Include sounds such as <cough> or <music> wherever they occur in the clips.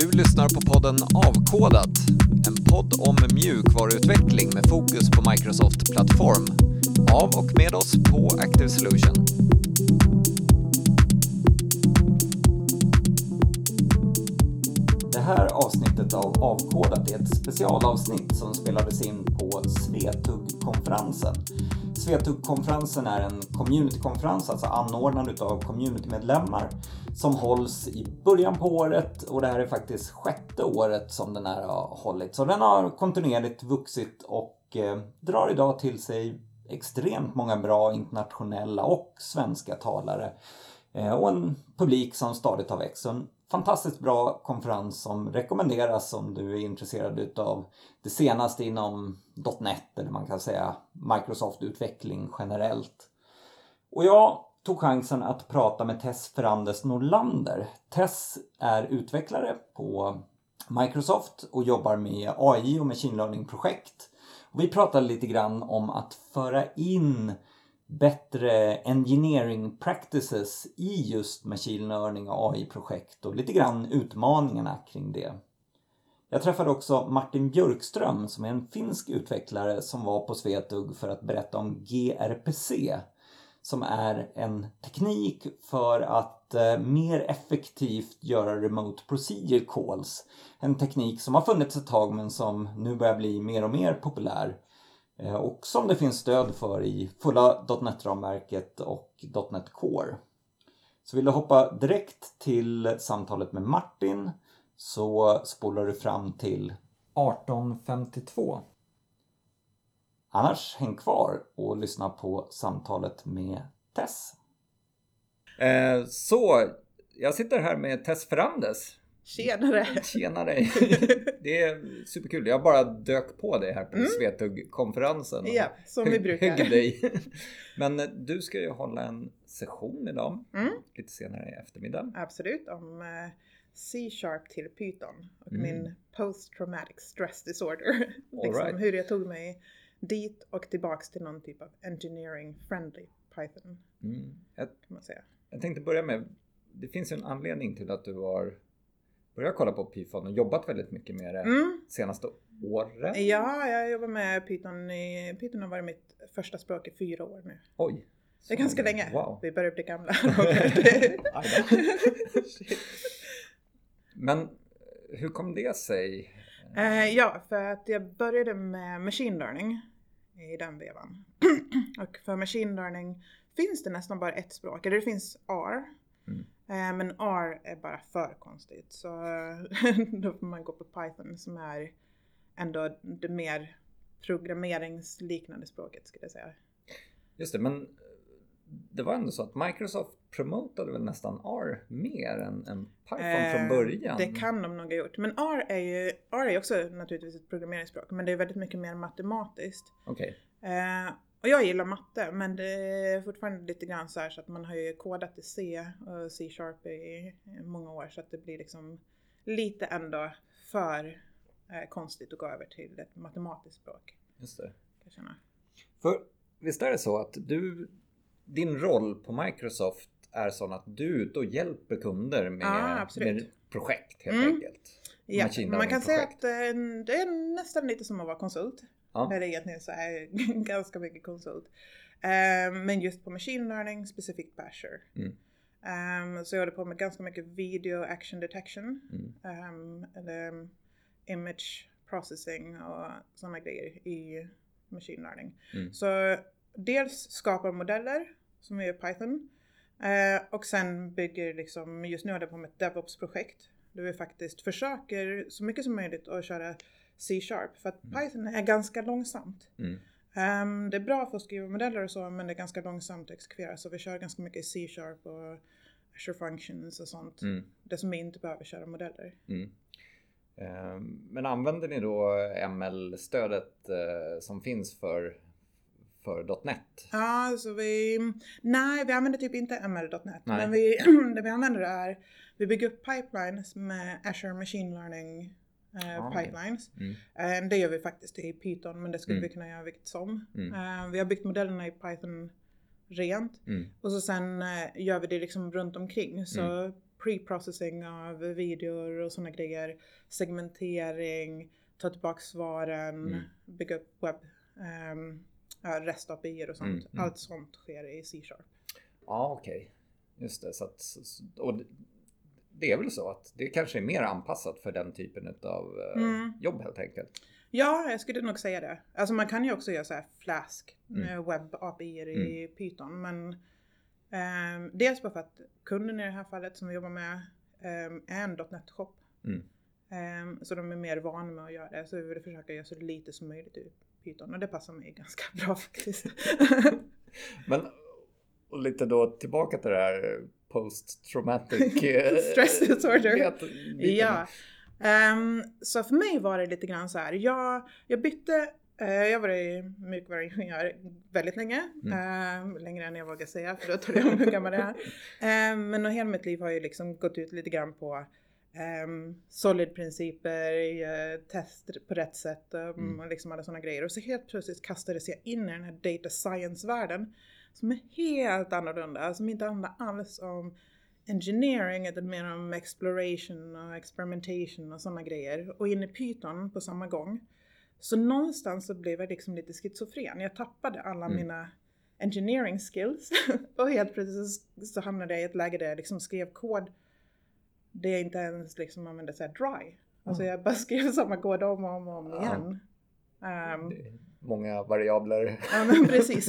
Du lyssnar på podden Avkodat, en podd om mjukvaruutveckling med fokus på Microsoft Plattform. Av och med oss på Active Solution. Det här avsnittet av Avkodat är ett specialavsnitt som spelades in på Svetug-konferensen. Svetug-konferensen är en communitykonferens, alltså anordnad av communitymedlemmar som hålls i början på året och det här är faktiskt sjätte året som den här har hållits. Så den har kontinuerligt vuxit och eh, drar idag till sig extremt många bra internationella och svenska talare eh, och en publik som stadigt har växt. Så en fantastiskt bra konferens som rekommenderas om du är intresserad utav det senaste inom .NET eller man kan säga Microsoft-utveckling generellt. Och jag tog chansen att prata med Tess Ferrandes Norlander. Tess är utvecklare på Microsoft och jobbar med AI och machine learning-projekt. Vi pratade lite grann om att föra in bättre engineering practices i just machine learning och AI-projekt och lite grann utmaningarna kring det. Jag träffade också Martin Björkström som är en finsk utvecklare som var på Svetug för att berätta om gRPC som är en teknik för att eh, mer effektivt göra remote procedure calls. En teknik som har funnits ett tag men som nu börjar bli mer och mer populär eh, och som det finns stöd för i fulla .NET-ramverket och .NET Core. Så vill du hoppa direkt till samtalet med Martin så spolar du fram till 1852. Annars häng kvar och lyssna på samtalet med Tess. Eh, så, jag sitter här med Tess Ferrandes. Tjenare! Tjenare! <laughs> Det är superkul. Jag bara dök på dig här på mm. Svetug-konferensen. Ja, som vi brukar. dig. Men du ska ju hålla en session idag, mm. lite senare i eftermiddag. Absolut, om eh, C-sharp till Python och mm. min post traumatic stress disorder. <laughs> liksom, right. Hur jag tog mig dit och tillbaks till någon typ av engineering friendly Python. Mm. Jag, kan man säga. jag tänkte börja med, det finns ju en anledning till att du har börjat kolla på Python och jobbat väldigt mycket med det mm. senaste åren. Ja, jag jobbar med Python. I, Python har varit mitt första språk i fyra år nu. Oj! Det är ganska länge. Wow. Vi börjar bli gamla. <laughs> <laughs> Men hur kom det sig? Uh, ja, för att jag började med machine learning i den vevan. <clears throat> och för machine learning finns det nästan bara ett språk, eller det finns R. Mm. Uh, men R är bara för konstigt så <laughs> då får man gå på Python som är ändå det mer programmeringsliknande språket skulle jag säga. Just det, men det var ändå så att Microsoft promotade väl nästan R mer än, än Python eh, från början? Det kan de nog ha gjort. Men R är ju R är också naturligtvis ett programmeringsspråk men det är väldigt mycket mer matematiskt. Okay. Eh, och jag gillar matte men det är fortfarande lite grann så här så att man har ju kodat i C och C-sharp i många år så att det blir liksom lite ändå för eh, konstigt att gå över till ett matematiskt språk. Just det. För visst är det så att du din roll på Microsoft är sån att du är ute och hjälper kunder med, ja, med projekt helt mm. enkelt. Ja, man kan säga att eh, det är nästan lite som att vara konsult. Ja. När det egentligen så är <laughs> ganska mycket konsult. Um, men just på machine learning, specifikt Azure. Mm. Um, så jag håller på med ganska mycket video action detection. Mm. Um, eller image processing och sådana grejer i machine learning. Mm. Så dels skapar modeller som är Python. Eh, och sen bygger liksom, just nu håller jag på med ett DevOps-projekt. Där vi faktiskt försöker så mycket som möjligt att köra C-sharp. För att mm. Python är ganska långsamt. Mm. Um, det är bra för att skriva modeller och så men det är ganska långsamt att exekvera. Så vi kör ganska mycket C-sharp och Azure Functions och sånt. Mm. Det som vi inte behöver köra modeller. Mm. Um, men använder ni då ML-stödet uh, som finns för för .NET? Ja, så vi... Nej, vi använder typ inte ML.NET. Men vi, <clears throat> det vi använder är, vi bygger upp pipelines med Azure Machine Learning eh, ah, pipelines. Mm. Eh, det gör vi faktiskt i Python, men det skulle mm. vi kunna göra vilket som. Mm. Eh, vi har byggt modellerna i Python rent. Mm. Och så sen eh, gör vi det liksom runt omkring. Så mm. pre-processing av videor och sådana grejer, segmentering, ta tillbaka svaren, mm. bygga upp webb, um, rest API och sånt. Mm, mm. Allt sånt sker i C-sharp. Ja, okej. Okay. Just det. Så att, och det är väl så att det kanske är mer anpassat för den typen av eh, mm. jobb helt enkelt. Ja, jag skulle nog säga det. Alltså man kan ju också göra så här flask mm. webb API i mm. Python men um, dels bara för att kunden i det här fallet som vi jobbar med um, är en .NET shop. Mm. Um, så de är mer vana med att göra det så vi vill försöka göra så lite som möjligt Python och det passar mig ganska <laughs> bra faktiskt. men och lite då tillbaka till det här eh, <laughs> stress disorder. ja. Um, så för mig var det lite grann så här. Jag, jag bytte uh, jag var mjukvaruingenjör väldigt länge, mm. uh, längre än jag vågar säga för då tror jag om hur gammal jag är. Uh, men hela mitt liv har ju liksom gått ut lite grann på um, solid-principer, uh, test på rätt sätt um, mm. och liksom alla sådana grejer. Och så helt plötsligt kastades jag in i den här data science-världen som är helt annorlunda, som inte handlar alls om engineering utan mer om exploration och experimentation och sådana grejer. Och in i Python på samma gång. Så någonstans så blev jag liksom lite schizofren. Jag tappade alla mm. mina engineering skills <laughs> och helt plötsligt så hamnade jag i ett läge där jag liksom skrev kod det jag inte ens liksom använde såhär dry. Alltså jag bara <laughs> skrev samma kod om och om, och om igen. Um, många variabler. <laughs> Ja men precis.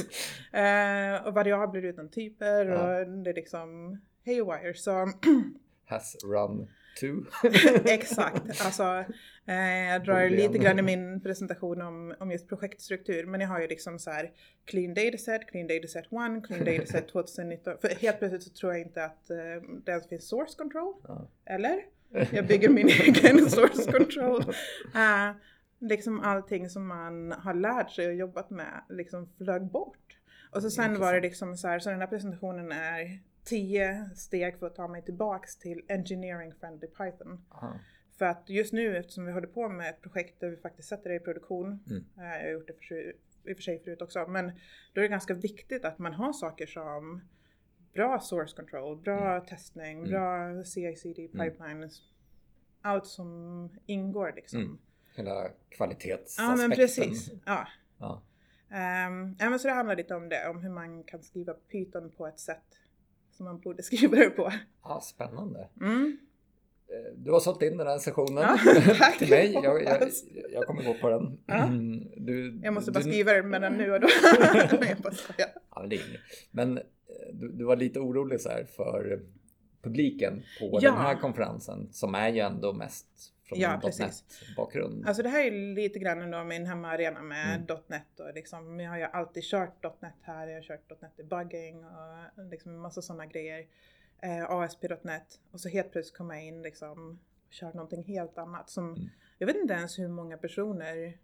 Uh, och variabler utan typer och det är liksom haywire. Så <clears throat> Has run to. <laughs> Exakt. <laughs> Alltså, eh, jag drar lite grann i min presentation om, om just projektstruktur. Men jag har ju liksom så här clean dataset, clean dataset 1, clean dataset 2019. <laughs> För helt plötsligt så tror jag inte att eh, det ens finns source control. Ja. Eller? Jag bygger min egen source control. Uh, liksom allting som man har lärt sig och jobbat med liksom flög bort. Och så sen var det liksom så här, så den här presentationen är tio steg för att ta mig tillbaks till engineering friendly Python. Aha. För att just nu eftersom vi håller på med ett projekt där vi faktiskt sätter det i produktion, mm. Eh, jag har gjort det för, i och för sig förut också, men då är det ganska viktigt att man har saker som bra source control, bra mm. testning, mm. bra CI-CD mm. pipelines, allt som ingår liksom. Mm. Hela kvalitetsaspekten. Ja men precis. Ja. Ja. Um, ja men så det handlar lite om det, om hur man kan skriva Python på ett sätt som man borde <laughs> skriva det på. Ja, spännande. Mm. Eh, du har sålt in den här sessionen ja, <laughs> till mig. Jag, jag, jag, kommer gå på den. Ja. Mm, du, jag måste bara du, skriva den mellan nu och då. <laughs> ja, men, det är men eh, du, du, var lite orolig så här för publiken på ja. den här konferensen som är ju ändå mest från ja, .NET-bakgrund. Alltså det här är lite grann ändå min hemmaarena med mm. .NET och liksom, jag har ju alltid kört .NET här, jag har kört .NET debugging och liksom massa sådana grejer. Eh, ASP.NET och så helt plötsligt kommer jag in liksom och kör någonting helt annat som, mm. jag vet inte ens hur många personer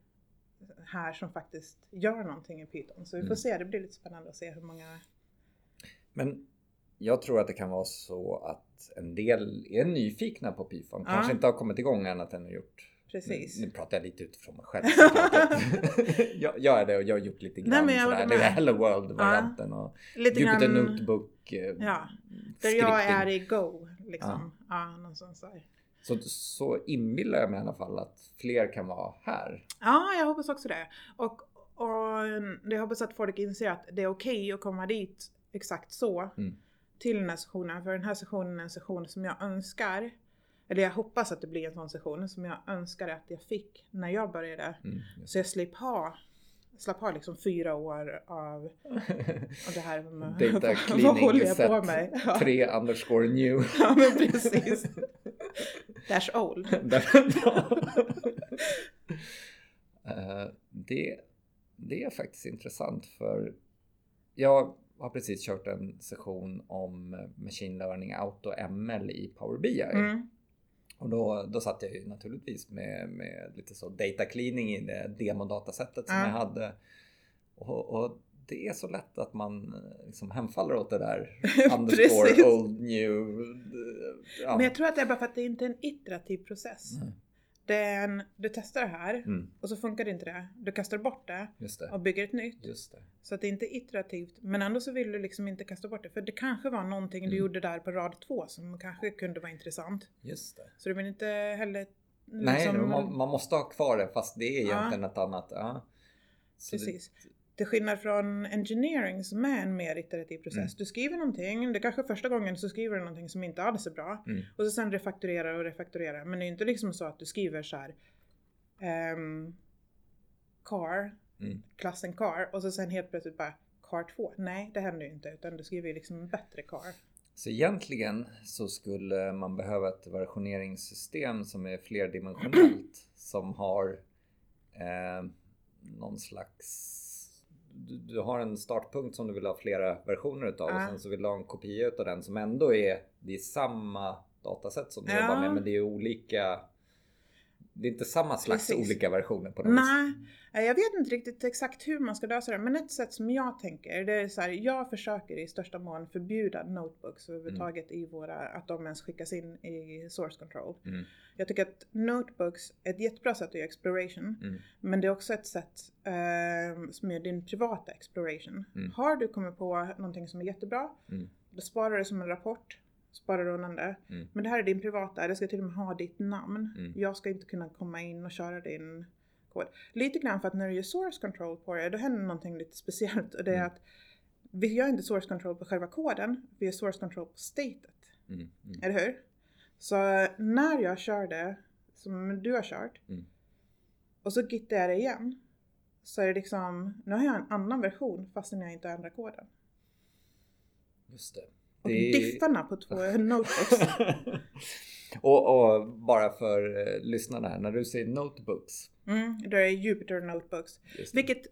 här som faktiskt gör någonting i Python. Så vi får mm. se, det blir lite spännande att se hur många men jag tror att det kan vara så att en del är nyfikna på Python. Ja. Kanske inte har kommit igång annat än att gjort Precis. Nu, nu pratar jag lite utifrån mig själv. <laughs> jag, jag är det och jag har gjort lite grann Nej, sådär. Det är Hello World-varianten ja. och lite Jupyter grann... Notebook. Eh, ja, där jag är i Go. Liksom. Ja. Ja. Så, så inbillar jag mig i alla fall att fler kan vara här. Ja, jag hoppas också det. Och, och jag hoppas att folk inser att det är okej okay att komma dit exakt så. Mm till den här sessionen. För den här sessionen är en session som jag önskar, eller jag hoppas att det blir en sån session som jag önskar att jag fick när jag började. Mm, så jag slapp ha slapp ha liksom fyra år av, av det här med <laughs> Data <laughs> cleaning set på med? Ja. 3 underscore new. <laughs> ja men precis. Dash old. uh, det, det är faktiskt intressant för jag har precis kört en session om eh, Machine Learning Auto ML i Power BI. Mm. Och då, då satt jag ju naturligtvis med, med lite så data cleaning i det demodatasättet som mm. jag hade. Och, och, det är så lätt att man eh, liksom hemfaller åt det där <laughs> underscore old new. Ja. Men jag tror att det är bara för att det inte är en iterativ process. Mm. Det är en, du testar det här mm. och så funkar det inte det. Du kastar bort det, det. och bygger ett nytt. Så att det inte är iterativt. Men ändå så vill du liksom inte kasta bort det. För det kanske var någonting mm. du gjorde där på rad två som kanske kunde vara intressant. Just det. Så du vill inte heller... Liksom, Nej, man, man, måste ha kvar det fast det är egentligen ja. ett annat. Ja. Precis. Det, till skillnad från engineering som är en mer iterativ process. Mm. Du skriver någonting, det kanske första gången så skriver du någonting som inte alls är bra. Mm. Och så sen refakturerar och refakturerar. Men det är inte liksom så att du skriver så här um, car, mm. klassen car och så sen helt plötsligt bara car 2. Nej, det händer ju inte utan du skriver ju liksom en bättre car. Så egentligen så skulle man behöva ett versioneringssystem som är flerdimensionellt <clears throat> som har eh, någon slags du, du, har en startpunkt som du vill ha flera versioner utav ja. och sen så vill du ha en kopia utav den som ändå är, det är samma datasätt som du ja. jobbar med men det är olika det är inte samma slags Precis. olika versioner på något Nej, jag vet inte riktigt exakt hur man ska lösa det. Men ett sätt som jag tänker, det är så här, jag försöker i största mån förbjuda notebooks överhuvudtaget mm. i våra, att de ens skickas in i source control. Mm. Jag tycker att notebooks är ett jättebra sätt att göra exploration. Mm. Men det är också ett sätt eh, som är din privata exploration. Mm. Har du kommit på någonting som är jättebra, mm. då sparar du det som en rapport sparar undan det. Mm. Men det här är din privata, det ska till och med ha ditt namn. Mm. Jag ska inte kunna komma in och köra din kod. Lite grann för att när du gör source control på det, då händer någonting lite speciellt. Och det är mm. att vi gör inte source control på själva koden, vi gör source control på statet. Mm. Mm. Eller hur? Så när jag kör det, som du har kört, och så gittar jag det igen, så är det liksom, nu har jag en annan version fastän jag inte ändrar koden. Just det. Och det... diffarna på två <laughs> notebooks. <laughs> och, och, bara för eh, lyssnarna här, när du säger notebooks. Mm, då är det Jupyter Notebooks. Vilket,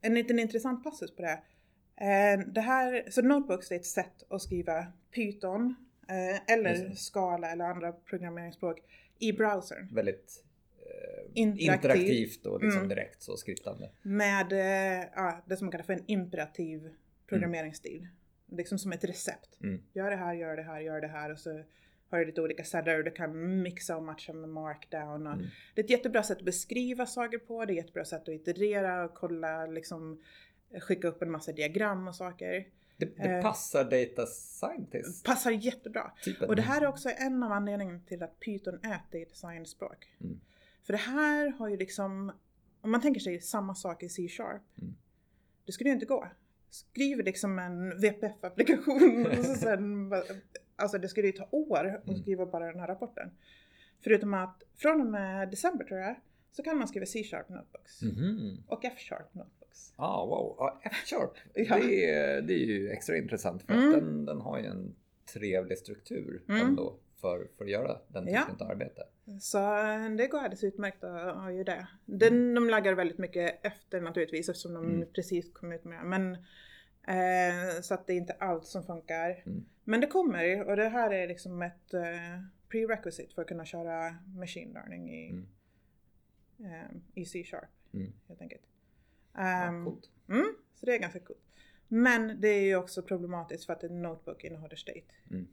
en liten intressant passus på det. Eh, det här, så notebooks är ett sätt att skriva Python eh, eller Scala eller andra programmeringsspråk i browsern. Väldigt eh, interaktivt. och liksom mm. direkt så skriptande. Med ja, det som man kallar för en imperativ programmeringsstil. Mm liksom som ett recept. Mm. Gör det här, gör det här, gör det här och så har du lite olika celler och du kan mixa och matcha med markdown. Och mm. Det är ett jättebra sätt att beskriva saker på, det är ett jättebra sätt att iterera och kolla, liksom skicka upp en massa diagram och saker. Det, det eh, passar data scientist. Passar jättebra. Typen. Och det här är också en av anledningarna till att Python är ett data science språk. Mm. För det här har ju liksom, om man tänker sig samma sak i C-sharp. Mm. Det skulle ju inte gå skriver liksom en VPF-applikation <laughs> och så sen, alltså det skulle ju ta år att mm. skriva bara den här rapporten. Förutom att från och med december tror jag, så kan man skriva C-sharp notebooks. Mm. Och F-sharp notebooks. Ah, wow. Ah, F-sharp, <laughs> ja. det, är, det är ju extra intressant för mm. att den, den har ju en trevlig struktur mm. ändå för, för att göra den typen ja. av arbete. Så det går alldeles utmärkt att ha ju det. Den, de laggar väldigt mycket efter naturligtvis eftersom de mm. precis kom ut med det. Men, eh, så att det är inte allt som funkar. Mm. Men det kommer och det här är liksom ett eh, prerequisite för att kunna köra machine learning i, mm. eh, i C-sharp mm. helt enkelt. Um, ja, ehm. Mm, så det är ganska coolt. Men det är ju också problematiskt för att en notebook innehåller state. Mm.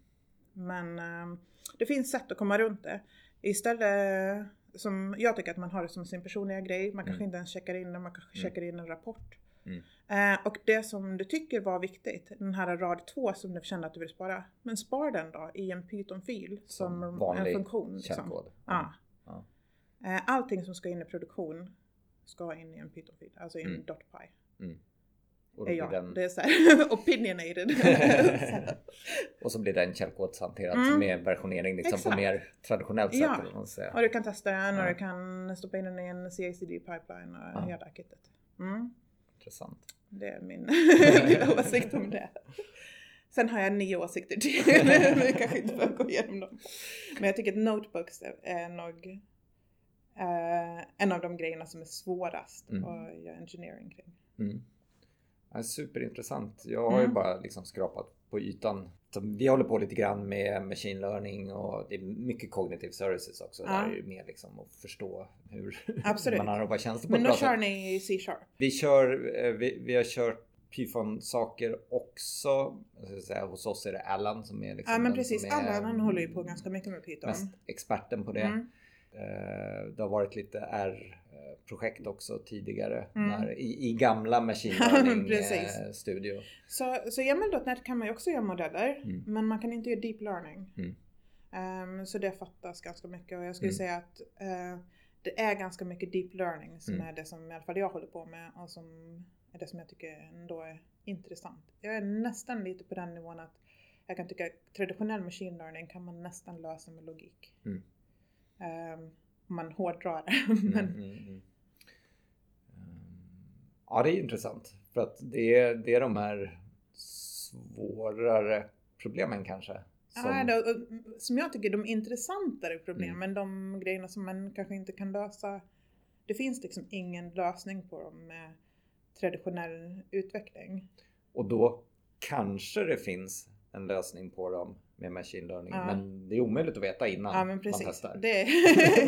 Men um, det finns sätt att komma runt det. Istället som jag tycker att man har det som sin personliga grej. Man kanske mm. inte ens checkar in det, man kanske mm. checkar in en rapport. Mm. Eh, och det som du tycker var viktigt, den här rad 2 som du kände att du vill spara. Men spar den då i en Python-fil som, som en funktion. Liksom. Ja. ja. Eh, allting som ska in i produktion ska in i en Python-fil, alltså i en mm. .py. Och ja, den... det är såhär <laughs> opinionated. <laughs> <laughs> och så blir den källkodshanterad mm. med versionering liksom på mer traditionellt sätt. Ja, säga. och du kan testa den och du kan stoppa in den i en CICD pipeline och ja. hela kittet. Mm. Intressant. Det är min åsikt om det. Sen har jag nio åsikter till. Vi kanske inte behöver gå igenom dem. Men jag tycker att notebooks är nog uh, en av de grejerna som är svårast mm. att göra engineering kring. Mm. Ja, superintressant. Jag har mm. ju bara liksom skrapat på ytan. Så vi håller på lite grann med machine learning och det är mycket cognitive services också. Ja. Där är mer liksom att förstå hur <laughs> Absolut. man anropar tjänster på Men då kör ni C-sharp? Vi kör, eh, vi, vi har kört Python-saker också. Säga, hos oss är det Allan som är liksom Ja men precis, Allan han håller ju på ganska mycket med Python. Mest experten på det. Mm. Eh, det har varit lite R-projekt också tidigare mm. när, i, i, gamla Machine <laughs> Learning-studio. Eh, så, så i ML.NET kan man ju också göra modeller mm. men man kan inte göra Deep Learning. Mm. Um, så det fattas ganska mycket och jag skulle mm. säga att uh, det är ganska mycket Deep Learning som mm. är det som i alla fall jag håller på med och som är det som jag tycker ändå är intressant. Jag är nästan lite på den nivån att jag kan tycka att traditionell machine learning kan man nästan lösa med logik. Mm. Um, om man hårdrar det. <laughs> Men... Mm, mm, mm. Ja, det är intressant. För att det är, det är de här svårare problemen kanske. Som... Ja, det, som jag tycker de intressantare problemen, mm. de grejerna som man kanske inte kan lösa. Det finns liksom ingen lösning på dem med traditionell utveckling. Och då kanske det finns en lösning på dem med machine learning. Ja. Men det är omöjligt att veta innan ja, man testar. Det är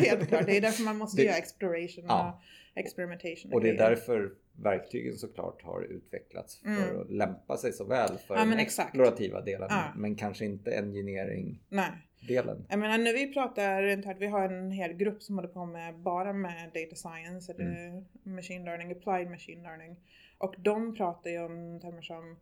<laughs> helt klart. Det är därför man måste det... göra exploration ja. och experimentation. Och det är därför verktygen såklart har utvecklats för mm. att lämpa sig så väl för ja, den explorativa delen. Men kanske inte engineering Nej. delen. Jag menar när vi pratar internt, vi har en hel grupp som håller på med bara med data science eller mm. machine learning, applied machine learning. Och de pratar ju om termer som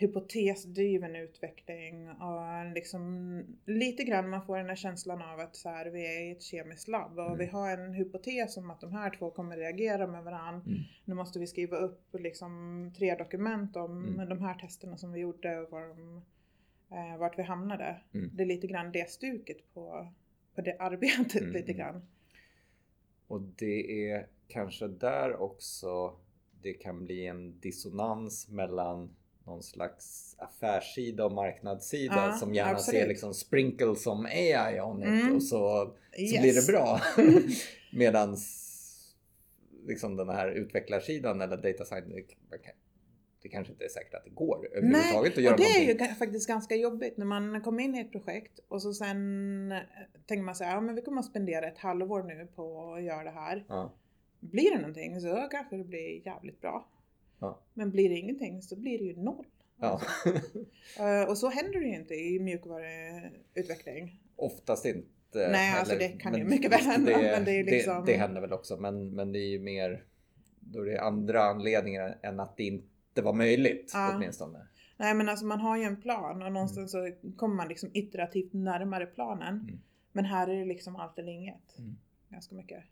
hypotesdriven utveckling och liksom lite grann man får den här känslan av att så här, vi är i ett kemiskt labb och mm. vi har en hypotes om att de här två kommer reagera med varandra. Mm. Nu måste vi skriva upp liksom tre dokument om mm. de här testerna som vi gjorde och var de, eh, vart vi hamnade. Mm. Det är lite grann det stuket på, på det arbetet mm. lite grann. Och det är kanske där också det kan bli en dissonans mellan någon slags affärssida och marknadssida ja, som gärna absolut. ser liksom sprinkle som AI on it mm. och så, så yes. blir det bra. <laughs> <laughs> Medans liksom den här utvecklarsidan eller data science det kanske inte är säkert att det går överhuvudtaget att göra och det någonting. är ju faktiskt ganska jobbigt när man kommer in i ett projekt och så sen tänker man sig ja men vi kommer att spendera ett halvår nu på att göra det här. Ja. Blir det någonting så kanske det blir jävligt bra. Ja. Men blir det ingenting så blir det ju noll. Ja. uh, <laughs> och så händer det ju inte i mjukvaruutveckling. Oftast inte. Nej, alltså det kan ju mycket väl hända. Det, men det, är liksom... det, det händer väl också, men, men det är ju mer då det är andra anledningar än att det inte var möjligt ja. åtminstone. Nej men alltså man har ju en plan och någonstans mm. så kommer man liksom iterativt närmare planen. Mm. Men här är det liksom allt eller inget. Mm. Ganska mycket.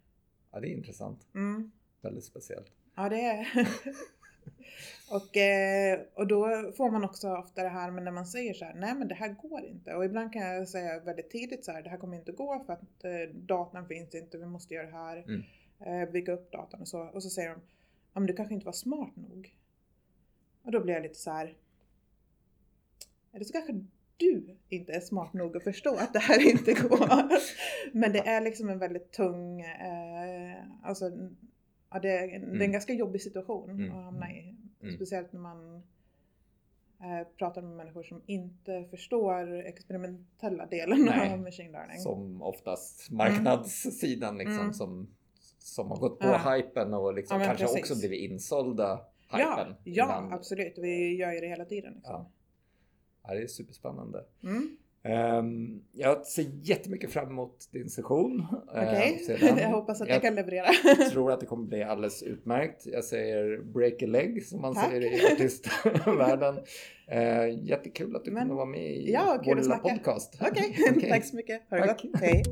Ja det är intressant. Mm. Väldigt speciellt. Ja det är <laughs> <laughs> och, eh, och då får man också ofta det här, men när man säger så här, nej men det här går inte. Och ibland kan jag säga väldigt tidigt så här, det här kommer inte gå för att eh, datan finns inte, vi måste göra det här, mm. eh, bygga upp datan och så. Och så säger de, ja men du kanske inte var smart nog. Och då blir jag lite så här, eller så kanske du inte är smart nog att förstå att det här inte går. <laughs> men det är liksom en väldigt tung, eh, alltså ja, det, är, mm. det är en mm. ganska jobbig situation mm. att hamna i. Mm. Speciellt när man eh, pratar med människor som inte förstår experimentella delen Nej, av machine learning. Som oftast marknadssidan liksom mm. som, som har gått på ja. hypen och liksom ja, kanske precis. också blivit insålda hypen. Ja, ja absolut. Vi gör ju det hela tiden. Liksom. Ja. ja, det är superspännande. Mm. Um, jag ser jättemycket fram emot din session. Okej, okay. uh, <laughs> jag hoppas att jag, jag kan leverera. Jag <laughs> tror att det kommer bli alldeles utmärkt. Jag säger break a leg som man Tack. säger i artistvärlden. Uh, <laughs> jättekul att du Men, kunde vara med i ja, vår lilla podcast. Okej, okay. okay. tack så mycket. Ha det gott. Hej.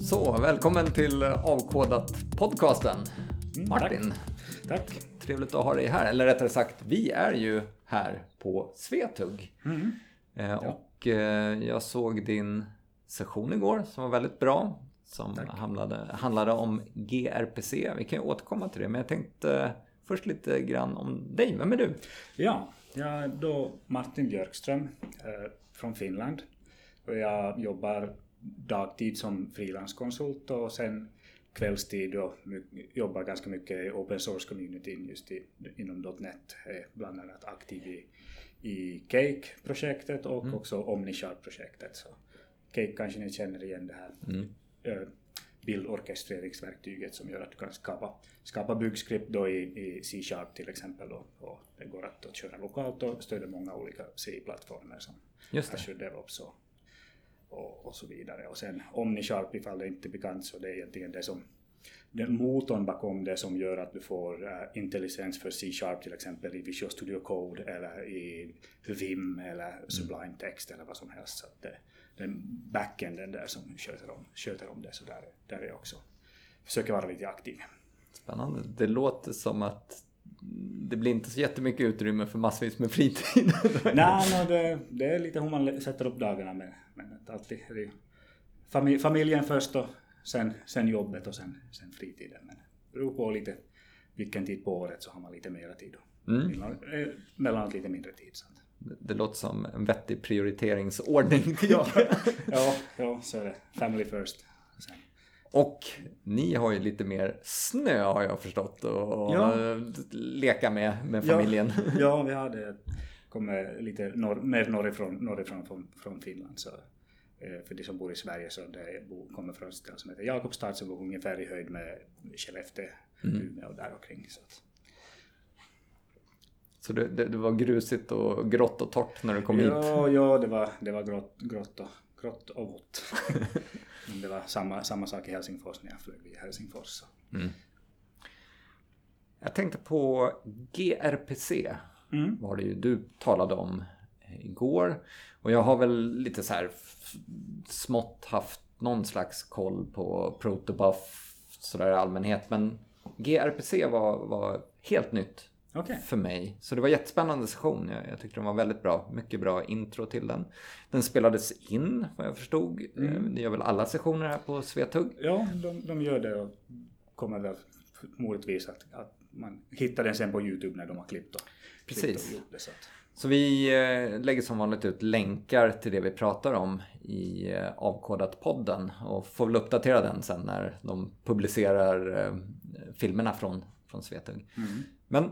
Så, välkommen till Avkodat podcasten. Mm, Martin. Tack. tack trevligt att ha dig här. Eller rättare sagt, vi är ju här på Svetug. Mm. Eh, ja. Och eh, jag såg din session igår som var väldigt bra. Som handlade, handlade om GRPC. Vi kan ju återkomma till det, men jag tänkte först lite grann om dig. Vem är du? Ja, jag är då Martin Björkström eh, från Finland. Och jag jobbar dagtid som frilanskonsult och sen kvällstid och jobbar ganska mycket i open source-communityn just i, inom .NET. Är bland annat aktiv i, i Cake-projektet och mm. också Omnichart-projektet. Så Cake kanske ni känner igen det här mm. bildorkestreringsverktyget som gör att du kan skapa, skapa byggskript då i, i C-sharp till exempel då, och det går att, att köra lokalt och stödjer många olika C-plattformar som. Azure DevOps och, och, och så vidare. Och sen OmniSharp ifall det inte är bekant så det är egentligen det som den motorn bakom det som gör att du får uh, intelligens för C-sharp till exempel i Visual Studio Code eller i Vim eller mm. Sublime Text eller vad som helst. Så det, den backenden där som sköter om, sköter om det så där, där är jag också försöker vara lite aktiv. Spännande. Det låter som att det blir inte så jättemycket utrymme för massvis med fritid. <laughs> Nej, no, det, det, är lite hur man sätter upp dagarna men, men alltid är det familj, familjen först och sen, sen jobbet och sen, sen fritiden. Men det beror på lite vilken tid på året så har man lite mera tid och mm. mellanåt lite mindre tid. Så. Det, låter som en vettig prioriteringsordning. <laughs> ja, ja, ja, så är det. Family first. Sen. Och ni har ju lite mer snö har jag förstått och ja. leka med med familjen. Ja, ja <laughs> vi hade kommer lite norr, mer norrifrån, norrifrån från, från Finland. Så, eh, för de som bor i Sverige så det kommer från ett ställe som heter Jakobstad som går ungefär i höjd med Skellefteå, mm. Umeå och där omkring. Så att, så det, det, det, var grusigt och grått och torrt när du kom ja, hit? Ja, det var, det var grått, grått, och, grått och vått. <laughs> Men det var samma, samma sak i Helsingfors när jag flög i Helsingfors. Mm. Jag tänkte på GRPC. Mm. var det ju du talade om igår. Och jag har väl lite så här smått haft någon slags koll på Protobuf sådär i allmänhet. Men GRPC var, var helt nytt okay. för mig. Så det var jättespännande session. Jag, jag tyckte den var väldigt bra. Mycket bra intro till den. Den spelades in vad jag förstod. Mm. Eh, det gör väl alla sessioner här på Svetug? Ja, de, de gör det och kommer väl förmodligen att, att man hittar den sen på Youtube när de har klippt och, Precis. det. Så, så vi eh, lägger som vanligt ut länkar till det vi pratar om i eh, Avkodat-podden och får väl uppdatera den sen när de publicerar filmerna från, från Svetug. Mm. Men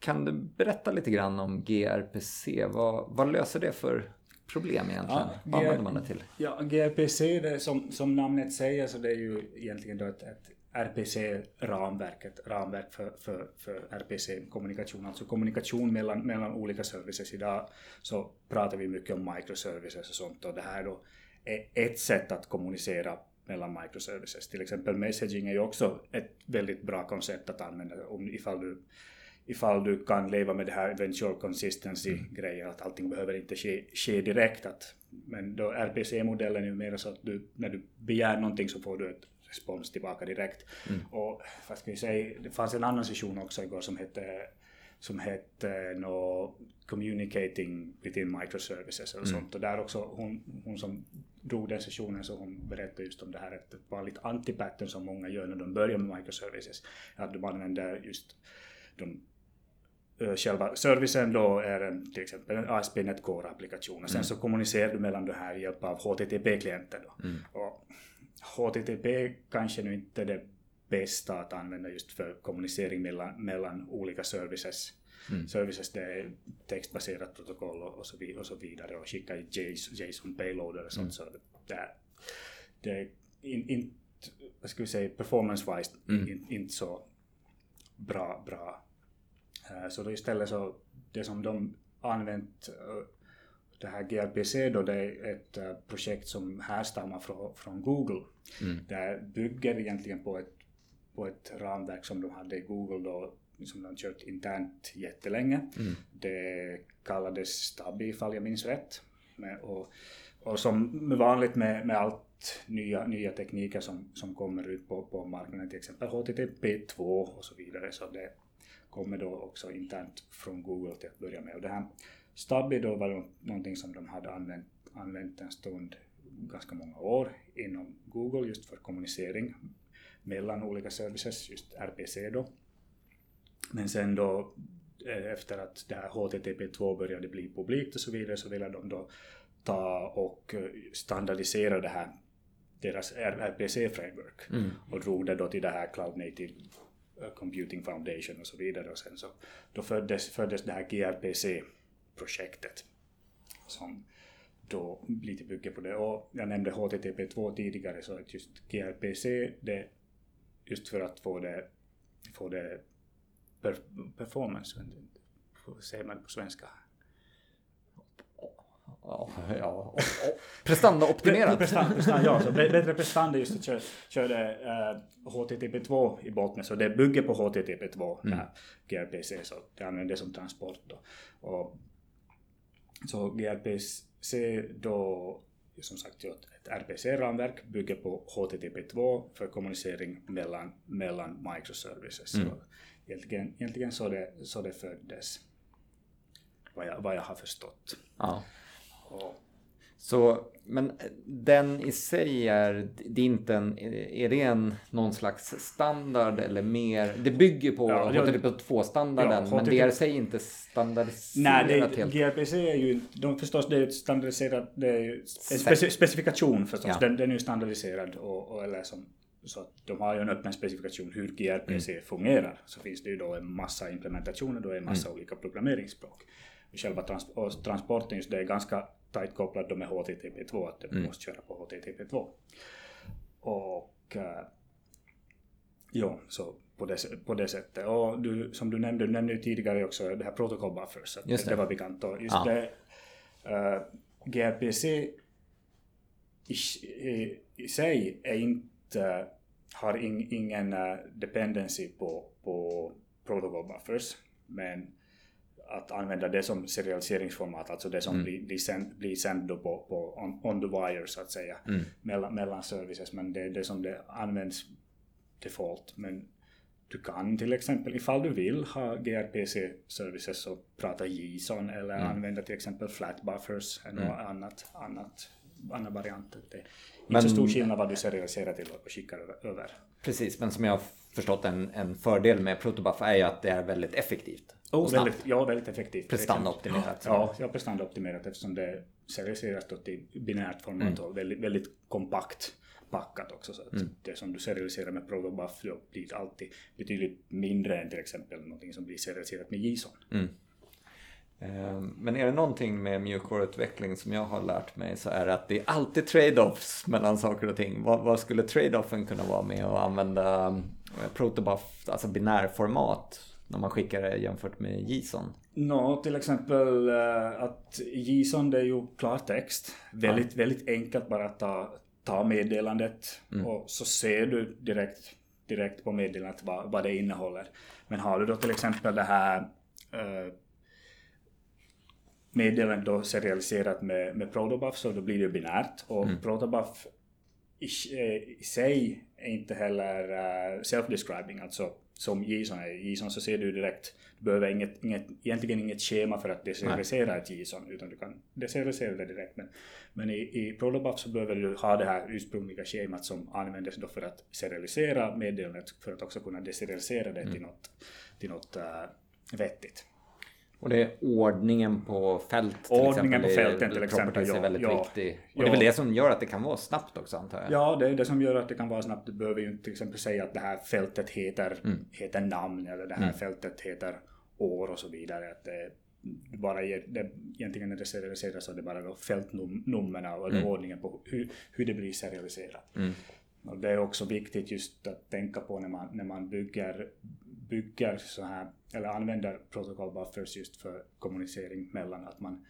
kan du berätta lite grann om GRPC? Vad, vad löser det för problem egentligen? Ja, vad använder man det till? Ja, GRPC, det som, som namnet säger, så det är ju egentligen då ett, ett RPC-ramverk, ett ramverk för, för, för RPC-kommunikation, alltså kommunikation mellan, mellan olika services. Idag så pratar vi mycket om microservices och sånt och det här då är ett sätt att kommunicera mellan microservices. Till exempel messaging är ju också ett väldigt bra koncept att använda om ifall du ifall du kan leva med det här eventual consistency-grejen, mm. att allting behöver inte ske, ske direkt. Att, men då RPC-modellen är ju mer så att du, när du begär någonting så får du ett respons tillbaka direkt. Mm. Och vad ska vi säga, det fanns en annan session också igår som hette som hette no, Communicating within microservices eller mm. sånt. Och där också hon, hon som drog den sessionen så hon berättade just om det här ett vanligt antipattern som många gör när de börjar med microservices. Att de använder just de Eh, själva servicen då är en, till exempel en ASP.NET Core-applikation och sen mm. så kommunicerar du mellan det här med hjälp av HTTP-klienter. Då. Mm. Och HTTP kanske nu inte är det bästa att använda just för kommunicering mellan, mellan olika services. Mm. Services det är textbaserat protokoll och, så, och så vidare och skicka JSON payloader och sånt. Mm. Så det, det är inte, in, vad ska vi säga, performance-wise mm. inte in så bra, bra Eh, så då istället så, det som de använt eh, det här GRPC då, det är ett eh, projekt som härstammar från, från Google. Mm. Det bygger egentligen på ett, på ett ramverk som de hade i Google då, som de kört internt jättelänge. Mm. Det kallades Stubby ifall jag minns rätt. Med, och, och som vanligt med, med allt nya, nya tekniker som, som kommer ut på, på marknaden, till exempel HTTP2 och så vidare, så det kommer då också internt från Google till att börja med. Och det här Stubby då var någonting som de hade använt, använt en stund, ganska många år, inom Google just för kommunicering mellan olika services, just RPC då. Men sen då eh, efter att det här HTTP2 började bli publikt och så vidare så ville de då ta och eh, standardisera det här deras RPC-framework mm. och drog det då till det här Cloud Native Uh, Computing Foundation och så vidare. Och sen så, då föddes, föddes det här GRPC-projektet som då lite bygger på det. Och jag nämnde HTTP2 tidigare så att just gRPC det just för att få det, få det per, performance, hur säger man på svenska? Ja, ja. Prestandaoptimerat. <laughs> Prestanda, prestanda, ja, så bättre prestanda just att köra, köra uh, HTTP2 i botten. Så det bygger på HTTP2, mm. gRPC, så det använder det som transport. Då. Och, så gRPC då, som sagt, ett RPC-ramverk bygger på HTTP2 för kommunicering mellan, mellan microservices. Mm. Så egentligen, egentligen så, det, så det föddes, vad jag, vad jag har förstått. Ja. Så, men den i sig är, det är inte en, är det en någon slags standard eller mer? Det bygger på ja, HTTP2-standarden ja, men det är i sig inte standardiserat Nej, det, helt. gRPC är ju, de förstås det är ju standardiserat, det är ju en speci specifikation förstås, ja. den, den är ju standardiserad och, och eller som så att de har ju en öppen specifikation hur gRPC mm. fungerar. Så finns det ju då en massa implementationer, då en massa mm. olika programmeringsspråk. Själva trans transporten just det är ganska tajt kopplad med HTTP2, att det mm. måste köra på HTTP2. Och äh, ja, så på det, på det sättet. Och du, som du nämnde, du nämnde ju tidigare också det här protocol buffers, det. det. var bekant. Och just ja. det, äh, gRPC i, i, i, sig är inte, har in, ingen uh, dependency på, på protocol buffers, men att använda det som serialiseringsformat, alltså det som mm. blir, blir sänd, blir sänd på, på on, on, the wire så att säga, mm. mellan, mellan services, men det är det som det används default. Men du kan till exempel, ifall du vill ha gRPC-services och prata JSON eller mm. använda till exempel flat buffers eller mm. annat, annat, andra varianter. Det är men, inte så stor skillnad vad du serialiserar till och skickar över. Precis, men som jag har förstått en, en fördel med protobuf är ju att det är väldigt effektivt. Oh, väldigt, ja, väldigt effektivt. Prestandaoptimerat. Ja, ja prestandaoptimerat eftersom det serialiseras då till binärt format mm. och väldigt, väldigt kompakt packat också. Så att mm. det som du serialiserar med protobuf blir alltid betydligt mindre än till exempel någonting som blir serialiserat med JSON. Mm. Ehm, men är det någonting med mjukvaruutveckling som jag har lärt mig så är det att det är alltid trade-offs mellan saker och ting. Vad, vad skulle trade-offen kunna vara med att använda eh, protobuf, alltså binärformat när man skickar det jämfört med JSON? Nå, till exempel uh, att JSON det är ju klartext. Väldigt, ja. väldigt enkelt bara att ta, ta meddelandet mm. och så ser du direkt, direkt på meddelandet vad, vad det innehåller. Men har du då till exempel det här uh, meddelandet då serialiserat med, med protobuf så då blir det binärt och mm. protobuf i, i sig är inte heller self-describing, alltså som JSON är. I JSON så ser du direkt, du behöver inget, inget, egentligen inget schema för att deserialisera ett JSON, utan du kan deserialisera det direkt. Men, men i, i Protobuf så behöver du ha det här ursprungliga schemat som användes då för att serialisera meddelandet för att också kunna deserialisera det mm. till något, till något uh, vettigt. Och det är ordningen på fält till Ordningen exempel, på fälten till exempel. Ja, är väldigt ja, viktig. Och ja. det är väl det som gör att det kan vara snabbt också antar jag? Ja, det är det som gör att det kan vara snabbt. Du behöver ju inte till exempel säga att det här fältet heter, mm. heter namn eller det här mm. fältet heter år och så vidare. Att det, bara ger, det, egentligen när det serialiseras så är det bara fältnumren eller mm. ordningen på hur, hur det blir serialiserat. Mm. Och det är också viktigt just att tänka på när man, när man bygger bygger så här, eller använder protocol buffers just för kommunicering mellan att man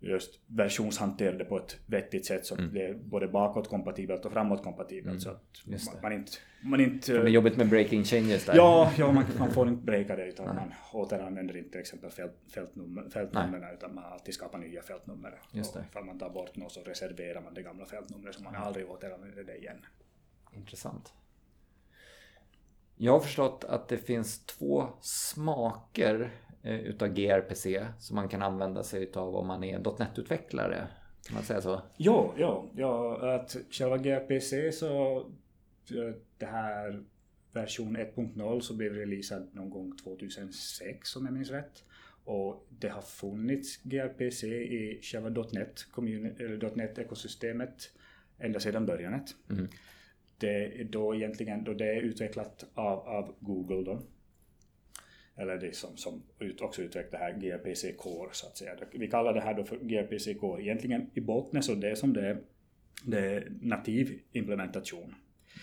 just versionshanterar det på ett vettigt sätt så att mm. det är både bakåtkompatibelt och framåtkompatibelt mm. så att man, man, inte... Man inte det är jobbigt med breaking changes där. Ja, ja man, man får inte breaka det utan man återanvänder inte till exempel fält, fältnummer, fältnumren utan man alltid skapar nya fältnummer. Just det. Och ifall man tar bort något så reserverar man det gamla fältnumret så man aldrig återanvänder det igen. Intressant. Jag har förstått att det finns två smaker eh, utav gRPC som man kan använda sig utav om man är .NET-utvecklare. Kan man säga så? Ja, ja, ja att själva gRPC så eh, det här version 1.0 så blev releasad någon gång 2006 om jag minns rätt. Och det har funnits gRPC i själva .NET, .NET ekosystemet ända sedan början. Mm det är då egentligen då det är utvecklat av, av Google då. eller det som, som också utvecklar det här gRPC Core så att säga. Vi kallar det här då för gRPC Core. Egentligen i botten så det är som det är, det är nativ implementation.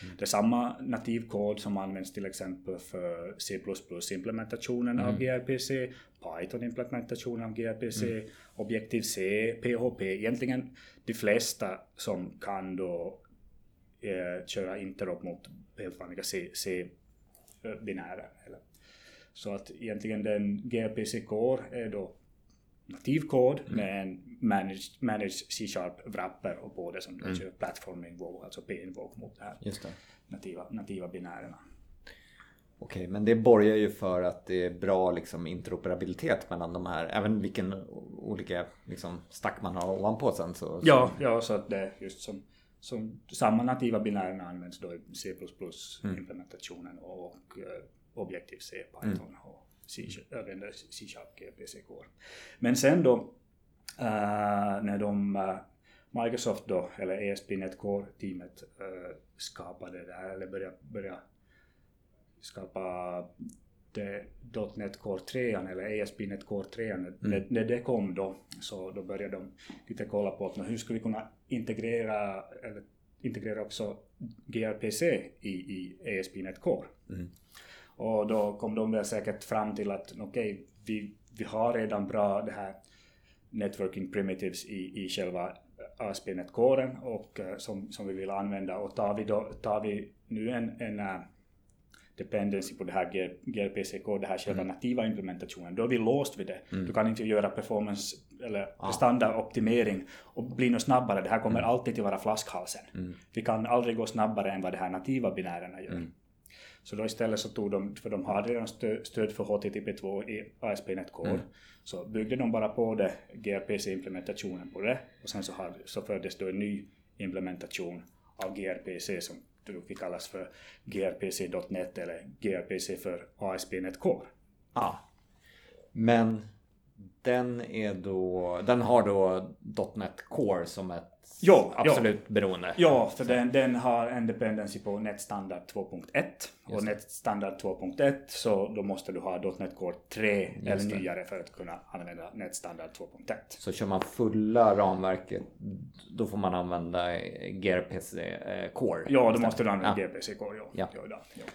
Mm. Det är samma nativ kod som används till exempel för C++-implementationen mm. av gRPC, Python-implementationen av gRPC, mm. Objective-C, PHP. Egentligen de flesta som kan då eh, köra interop mot helt vanliga C-binärer. Så att egentligen den gRPC Core är då nativ kod mm. med en managed, managed C-sharp wrapper och på det som mm. kör platform invoke, alltså p-invoke mot de här Nativa, nativa binärerna. Okej, men det borgar ju för att det är bra liksom, interoperabilitet mellan de här, även vilken olika liksom, stack man har ovanpå sen. Så, så... Ja, ja, så att det är just som, som samma nativa binärerna används då i C++ mm. implementationen och uh, Objective-C, Python mm. och C-sharp GPC Core. Men sen då uh, när de uh, Microsoft då, eller ESP.NET Core-teamet uh, skapade det här, eller började, började skapa det .NET Core 3 eller ESP.NET Core 3 mm. när, när det kom då så då började de lite kolla på att hur skulle vi kunna integrera eller integrera också gRPC i, i ESP.NET Core. Mm. Och då kom de väl säkert fram till att okej, okay, vi, vi har redan bra det här networking primitives i, i själva ASP.NET-kåren och uh, som, som vi vill använda och tar vi, då, tar vi nu en, en uh, dependency på det här gRPC-kod, det här själva mm. nativa implementationen, då är vi låst vid det. Mm. Du kan inte göra performance eller ah. standardoptimering och bli något snabbare. Det här kommer mm. alltid att vara flaskhalsen. Mm. Vi kan aldrig gå snabbare än vad de här nativa binärerna gör. Mm. Så då istället så tog de, för de hade redan stöd för HTTP2 i ASP.NET Core, mm. så byggde de bara på det, gRPC-implementationen på det, och sen så, hade, så föddes då en ny implementation av gRPC som vi kallas för gRPC.NET eller gRPC för ASP.NET Core. Ja. Men den är då, den har då .NET Core som ett ja, absolut ja. beroende. Ja, för den, den har en dependency på NetStandard 2.1 och NetStandard 2.1 så då måste du ha .NET Core 3 Just eller det. nyare för att kunna använda NetStandard 2.1. Så kör man fulla ramverket då får man använda gRPC eh, Core? Ja, då måste du använda ja. gRPC Core. Ja. Ja. Ja, ja.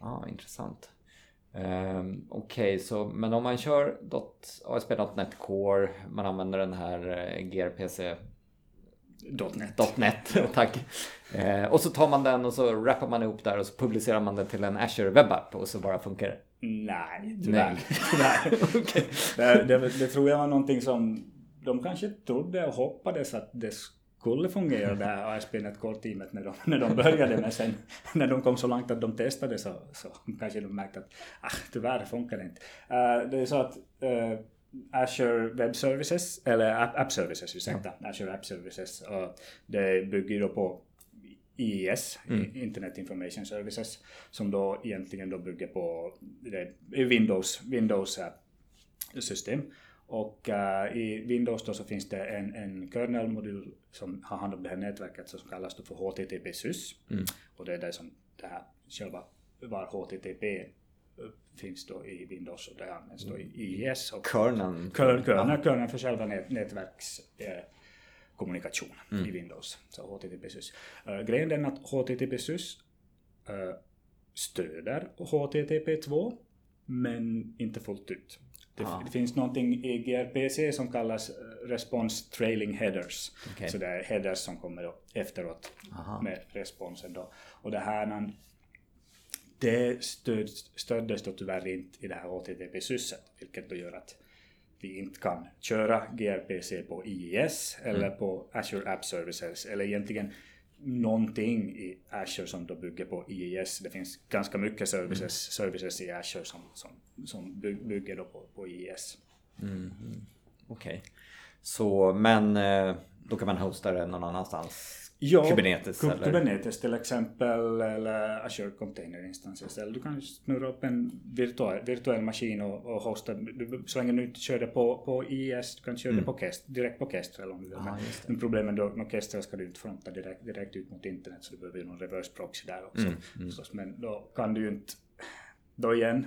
Ah, intressant. Um, Okej, okay, men om man kör ASP.NET Core, man använder den här eh, gRPC .NET. .NET, <laughs> tack. Eh, och så tar man den och så wrappar man ihop där och så publicerar man den till en Azure webbapp och så bara funkar det. Nej, tyvärr. Nej. tyvärr. <laughs> <laughs> okay. det, det, det, tror jag var någonting som de kanske trodde och hoppades att det skulle fungera det här ASP.NET Core-teamet när de, <laughs> när de började men sen <laughs> när de kom så långt att de testade så, så <laughs> kanske de märkte att ah, tyvärr funkar det inte. Uh, det är så att uh, Azure Web Services, eller App, Services, ursäkta, ja. Azure App Services. Och det bygger då på IIS, mm. Internet Information Services, som då egentligen då bygger på Windows, Windows system. Och uh, i Windows då så finns det en, en kernel-modul som har hand om det här nätverket som kallas då för HTTP-SYS. Mm. Och det är det som det här själva var HTTP finns då i Windows och det används då i IIS. Och kerneln? Kerneln, kerneln för själva nät, nätverkskommunikation eh, mm. i Windows. Så HTTP-SYS. Uh, grejen är att HTTP-SYS uh, eh, stöder HTTP2 men inte fullt ut. Det, ah. det, finns någonting i gRPC som kallas Response Trailing Headers. Okay. Så det är headers som kommer efteråt Aha. med responsen då. Och det här det stöd, stöddes då tyvärr inte i det här HTTP-sysset, vilket då gör att vi inte kan köra gRPC på IIS eller mm. på Azure App Services eller egentligen någonting i Azure som då bygger på IIS. Det finns ganska mycket services, mm. services i Azure som, som, som bygger då på, på IIS. Mm. Okej. Okay. Så men eh, då kan man hosta det någon annanstans? Ja, Kubernetes, eller? Kubernetes till exempel eller Azure Container Instances. Eller du kan snurra upp en virtuell, virtuell maskin och, och hosta. Du, så länge du inte kör det på, på IS, du kan köra mm. det på Kest, direkt på Kestrel om du vill. Ah, men problemet då med Kestrel ska du inte fronta direkt, direkt ut mot internet så du behöver ju någon reverse proxy där också. Mm. Mm. Men då kan du ju inte, då igen,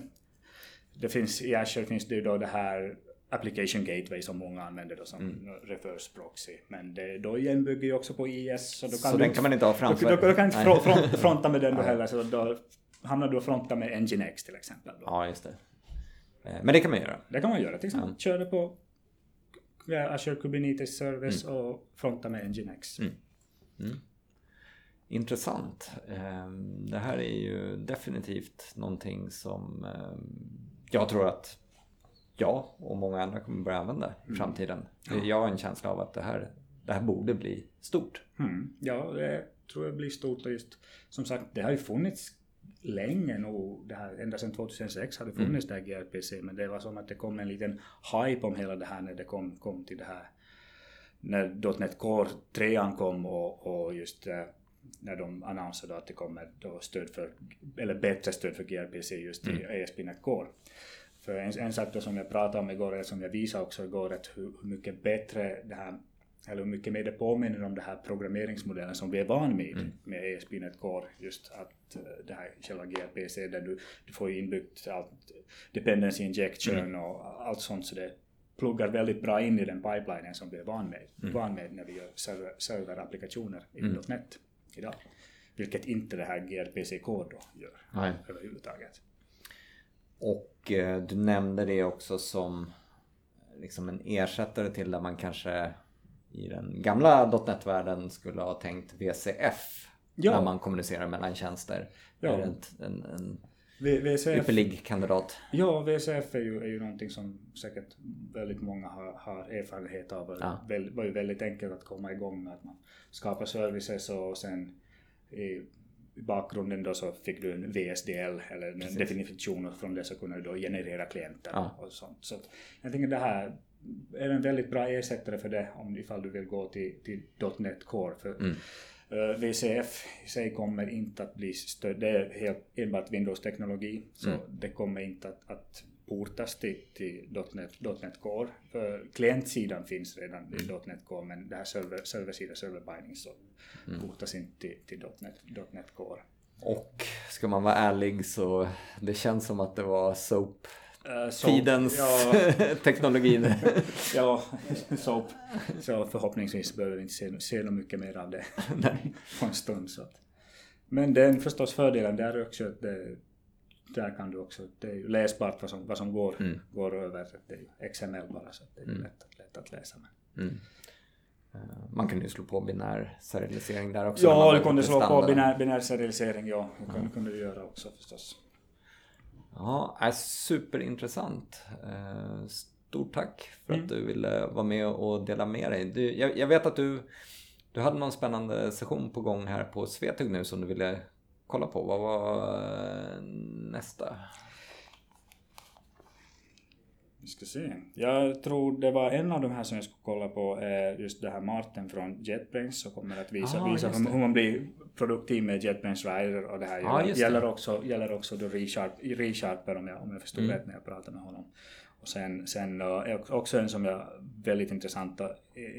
det finns, I Azure finns det ju då det här Application Gateway som många använder då som mm. reverse proxy. Men det då igen bygger ju också på IS. Så, då kan så du, den kan man inte ha framför? Då, då, då kan inte front, fronta med den då heller. Så då hamnar du och frontar med Nginx till exempel. Då. Ja, just det. Eh, men det kan man göra? Det kan man göra till exempel. Ja. Kör det på Azure Kubernetes Service mm. och fronta med Nginx. Mm. Mm. Intressant. Ehm, det här är ju definitivt någonting som ehm, jag tror att jag och många andra kommer börja använda i mm. framtiden. Mm. Jag har en känsla av att det här, det här borde bli stort. Mm. Ja, det tror jag blir stort och just som sagt, det har ju funnits länge nog, det här, ända sedan 2006 har det funnits mm. det här gRPC, men det var som att det kom en liten hype om hela det här när det kom, kom till det här när .NET Core 3 kom och, och just äh, när de annonserade att det kommer då stöd för, eller bättre stöd för gRPC just i mm. ASP.NET Core. För en, en sak som jag pratade om igår, eller som jag visade också igår, att hur, hur mycket bättre det här eller hur mycket mer det påminner om den här programmeringsmodellen som vi är van vid mm. med ASP.NET Core. Just att uh, det här själva gRPC där du, du får inbyggt allt dependency injection mm. och allt sånt så det pluggar väldigt bra in i den pipelinen som vi är van med, mm. van med när vi gör server, serverapplikationer i mm. .NET idag. Vilket inte det här gRPC Core då gör Nej. överhuvudtaget. Och eh, du nämnde det också som liksom en ersättare till där man kanske i den gamla .NET-världen skulle ha tänkt VCF ja. när man kommunicerar mellan tjänster. Ja. Är det en, en VCF, ypperlig kandidat? Ja, VCF är ju, är ju någonting som säkert väldigt många har, har erfarenhet av. Ja. Det var ju väldigt enkelt att komma igång med att man skapar services och sen i bakgrunden då så fick du en VSDL eller en Precis. definition och från det så kunde du då generera klienter ja. och sånt. Så jag tänker det här är en väldigt bra ersättare för det om ifall du vill gå till, till .NET Core. För mm. uh, eh, VCF i sig kommer inte att bli stöd, det är helt enbart Windows-teknologi så mm. det kommer inte att, att portas till, till .NET, .NET Core. För klientsidan finns redan mm. i .NET Core men det här server, serversida server binding så mm. portas inte till, till .NET, .NET Core. Och ska man vara ärlig så det känns som att det var SOAP Uh, Tidens <laughs> <laughs> ja, teknologin. ja, så, så förhoppningsvis behöver vi inte se, se mycket mer av det på en stund. Så. Men den förstås fördelen där är också att det, där kan du också, det är ju läsbart vad som, vad som går, mm. går över. Det är ju XML bara så det är mm. lätt, lätt att läsa. Men. Mm. Eh, man kan ju slå på binär serialisering där också. Ja, du kunde slå på binär, binär serialisering, ja. Det kunde, kunde du göra också förstås. Ja, är superintressant. Eh, stort tack för mm. att du ville vara med och dela med dig. Du, jag, jag, vet att du, du hade någon spännande session på gång här på Svetug nu som du ville kolla på. Vad var eh, nästa? Vi ska se. Jag tror det var en av de här som jag skulle kolla på är just det här Martin från JetBrains som kommer att visa, ah, visa hur, hur, man blir produktiv med JetBrains Rider och det här ah, gäller, gäller, också, gäller också då ReSharp, ReSharper om jag, om jag förstod mm. rätt när jag pratade med honom. Och sen, sen uh, också en som jag är väldigt intressant och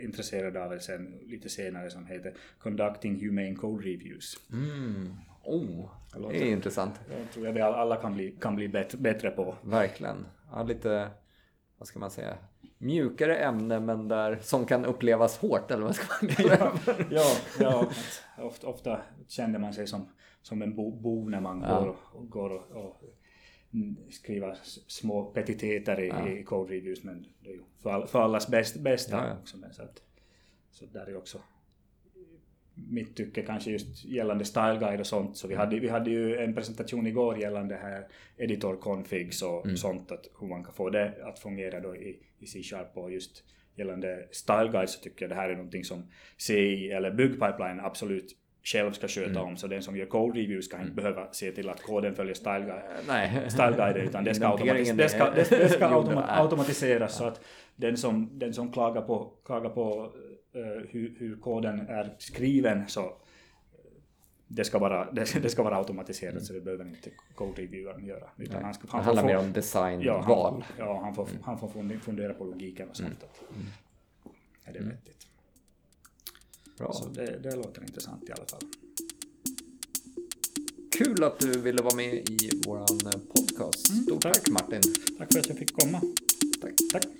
intresserad av sen lite senare som heter Conducting Humane Code Reviews. Mm. Oh, det är intressant. Jag tror att vi alla kan bli, kan bli bättre, på. Verkligen. Ja, lite vad ska man säga, mjukare ämne men där, som kan upplevas hårt eller vad ska man <laughs> kalla det? ja, ja, ofta, ofta känner man sig som, som en bo, bo när man ja. går, och, går och, och skriver små petiteter i, ja. i code reviews men det är ju för, för allas bäst, bästa ja, också. Men så, att, så där är också mitt tycke kanske just gällande style guide och sånt. Så vi hade, vi hade ju en presentation igår gällande här editor configs och mm. sånt, att hur man kan få det att fungera då i, i C-sharp och just gällande style guide så tycker jag det här är någonting som CI eller byggpipeline absolut själv ska sköta mm. om, så den som gör code reviews ska inte mm. behöva se till att koden följer style, guide, <laughs> style guide utan det ska, <laughs> automatis det ska, det, det ska <laughs> automa automatiseras så att den som, den som klagar på, klagar på hur, hur, koden är skriven så eh, det ska vara, <laughs> det, det ska vara automatiserat mm. så det behöver inte code-reviewern göra. Utan han, ska, han det handlar mer om designval. Ja, ja, han får, mm. han får fundera på logiken och sånt. Mm. Är det mm. vettigt? Bra. Så det, det låter intressant i alla fall. kul att du ville vara med i våran podcast. Mm, Stort tack. tack Martin. Tack för att jag fick komma. Tack. tack.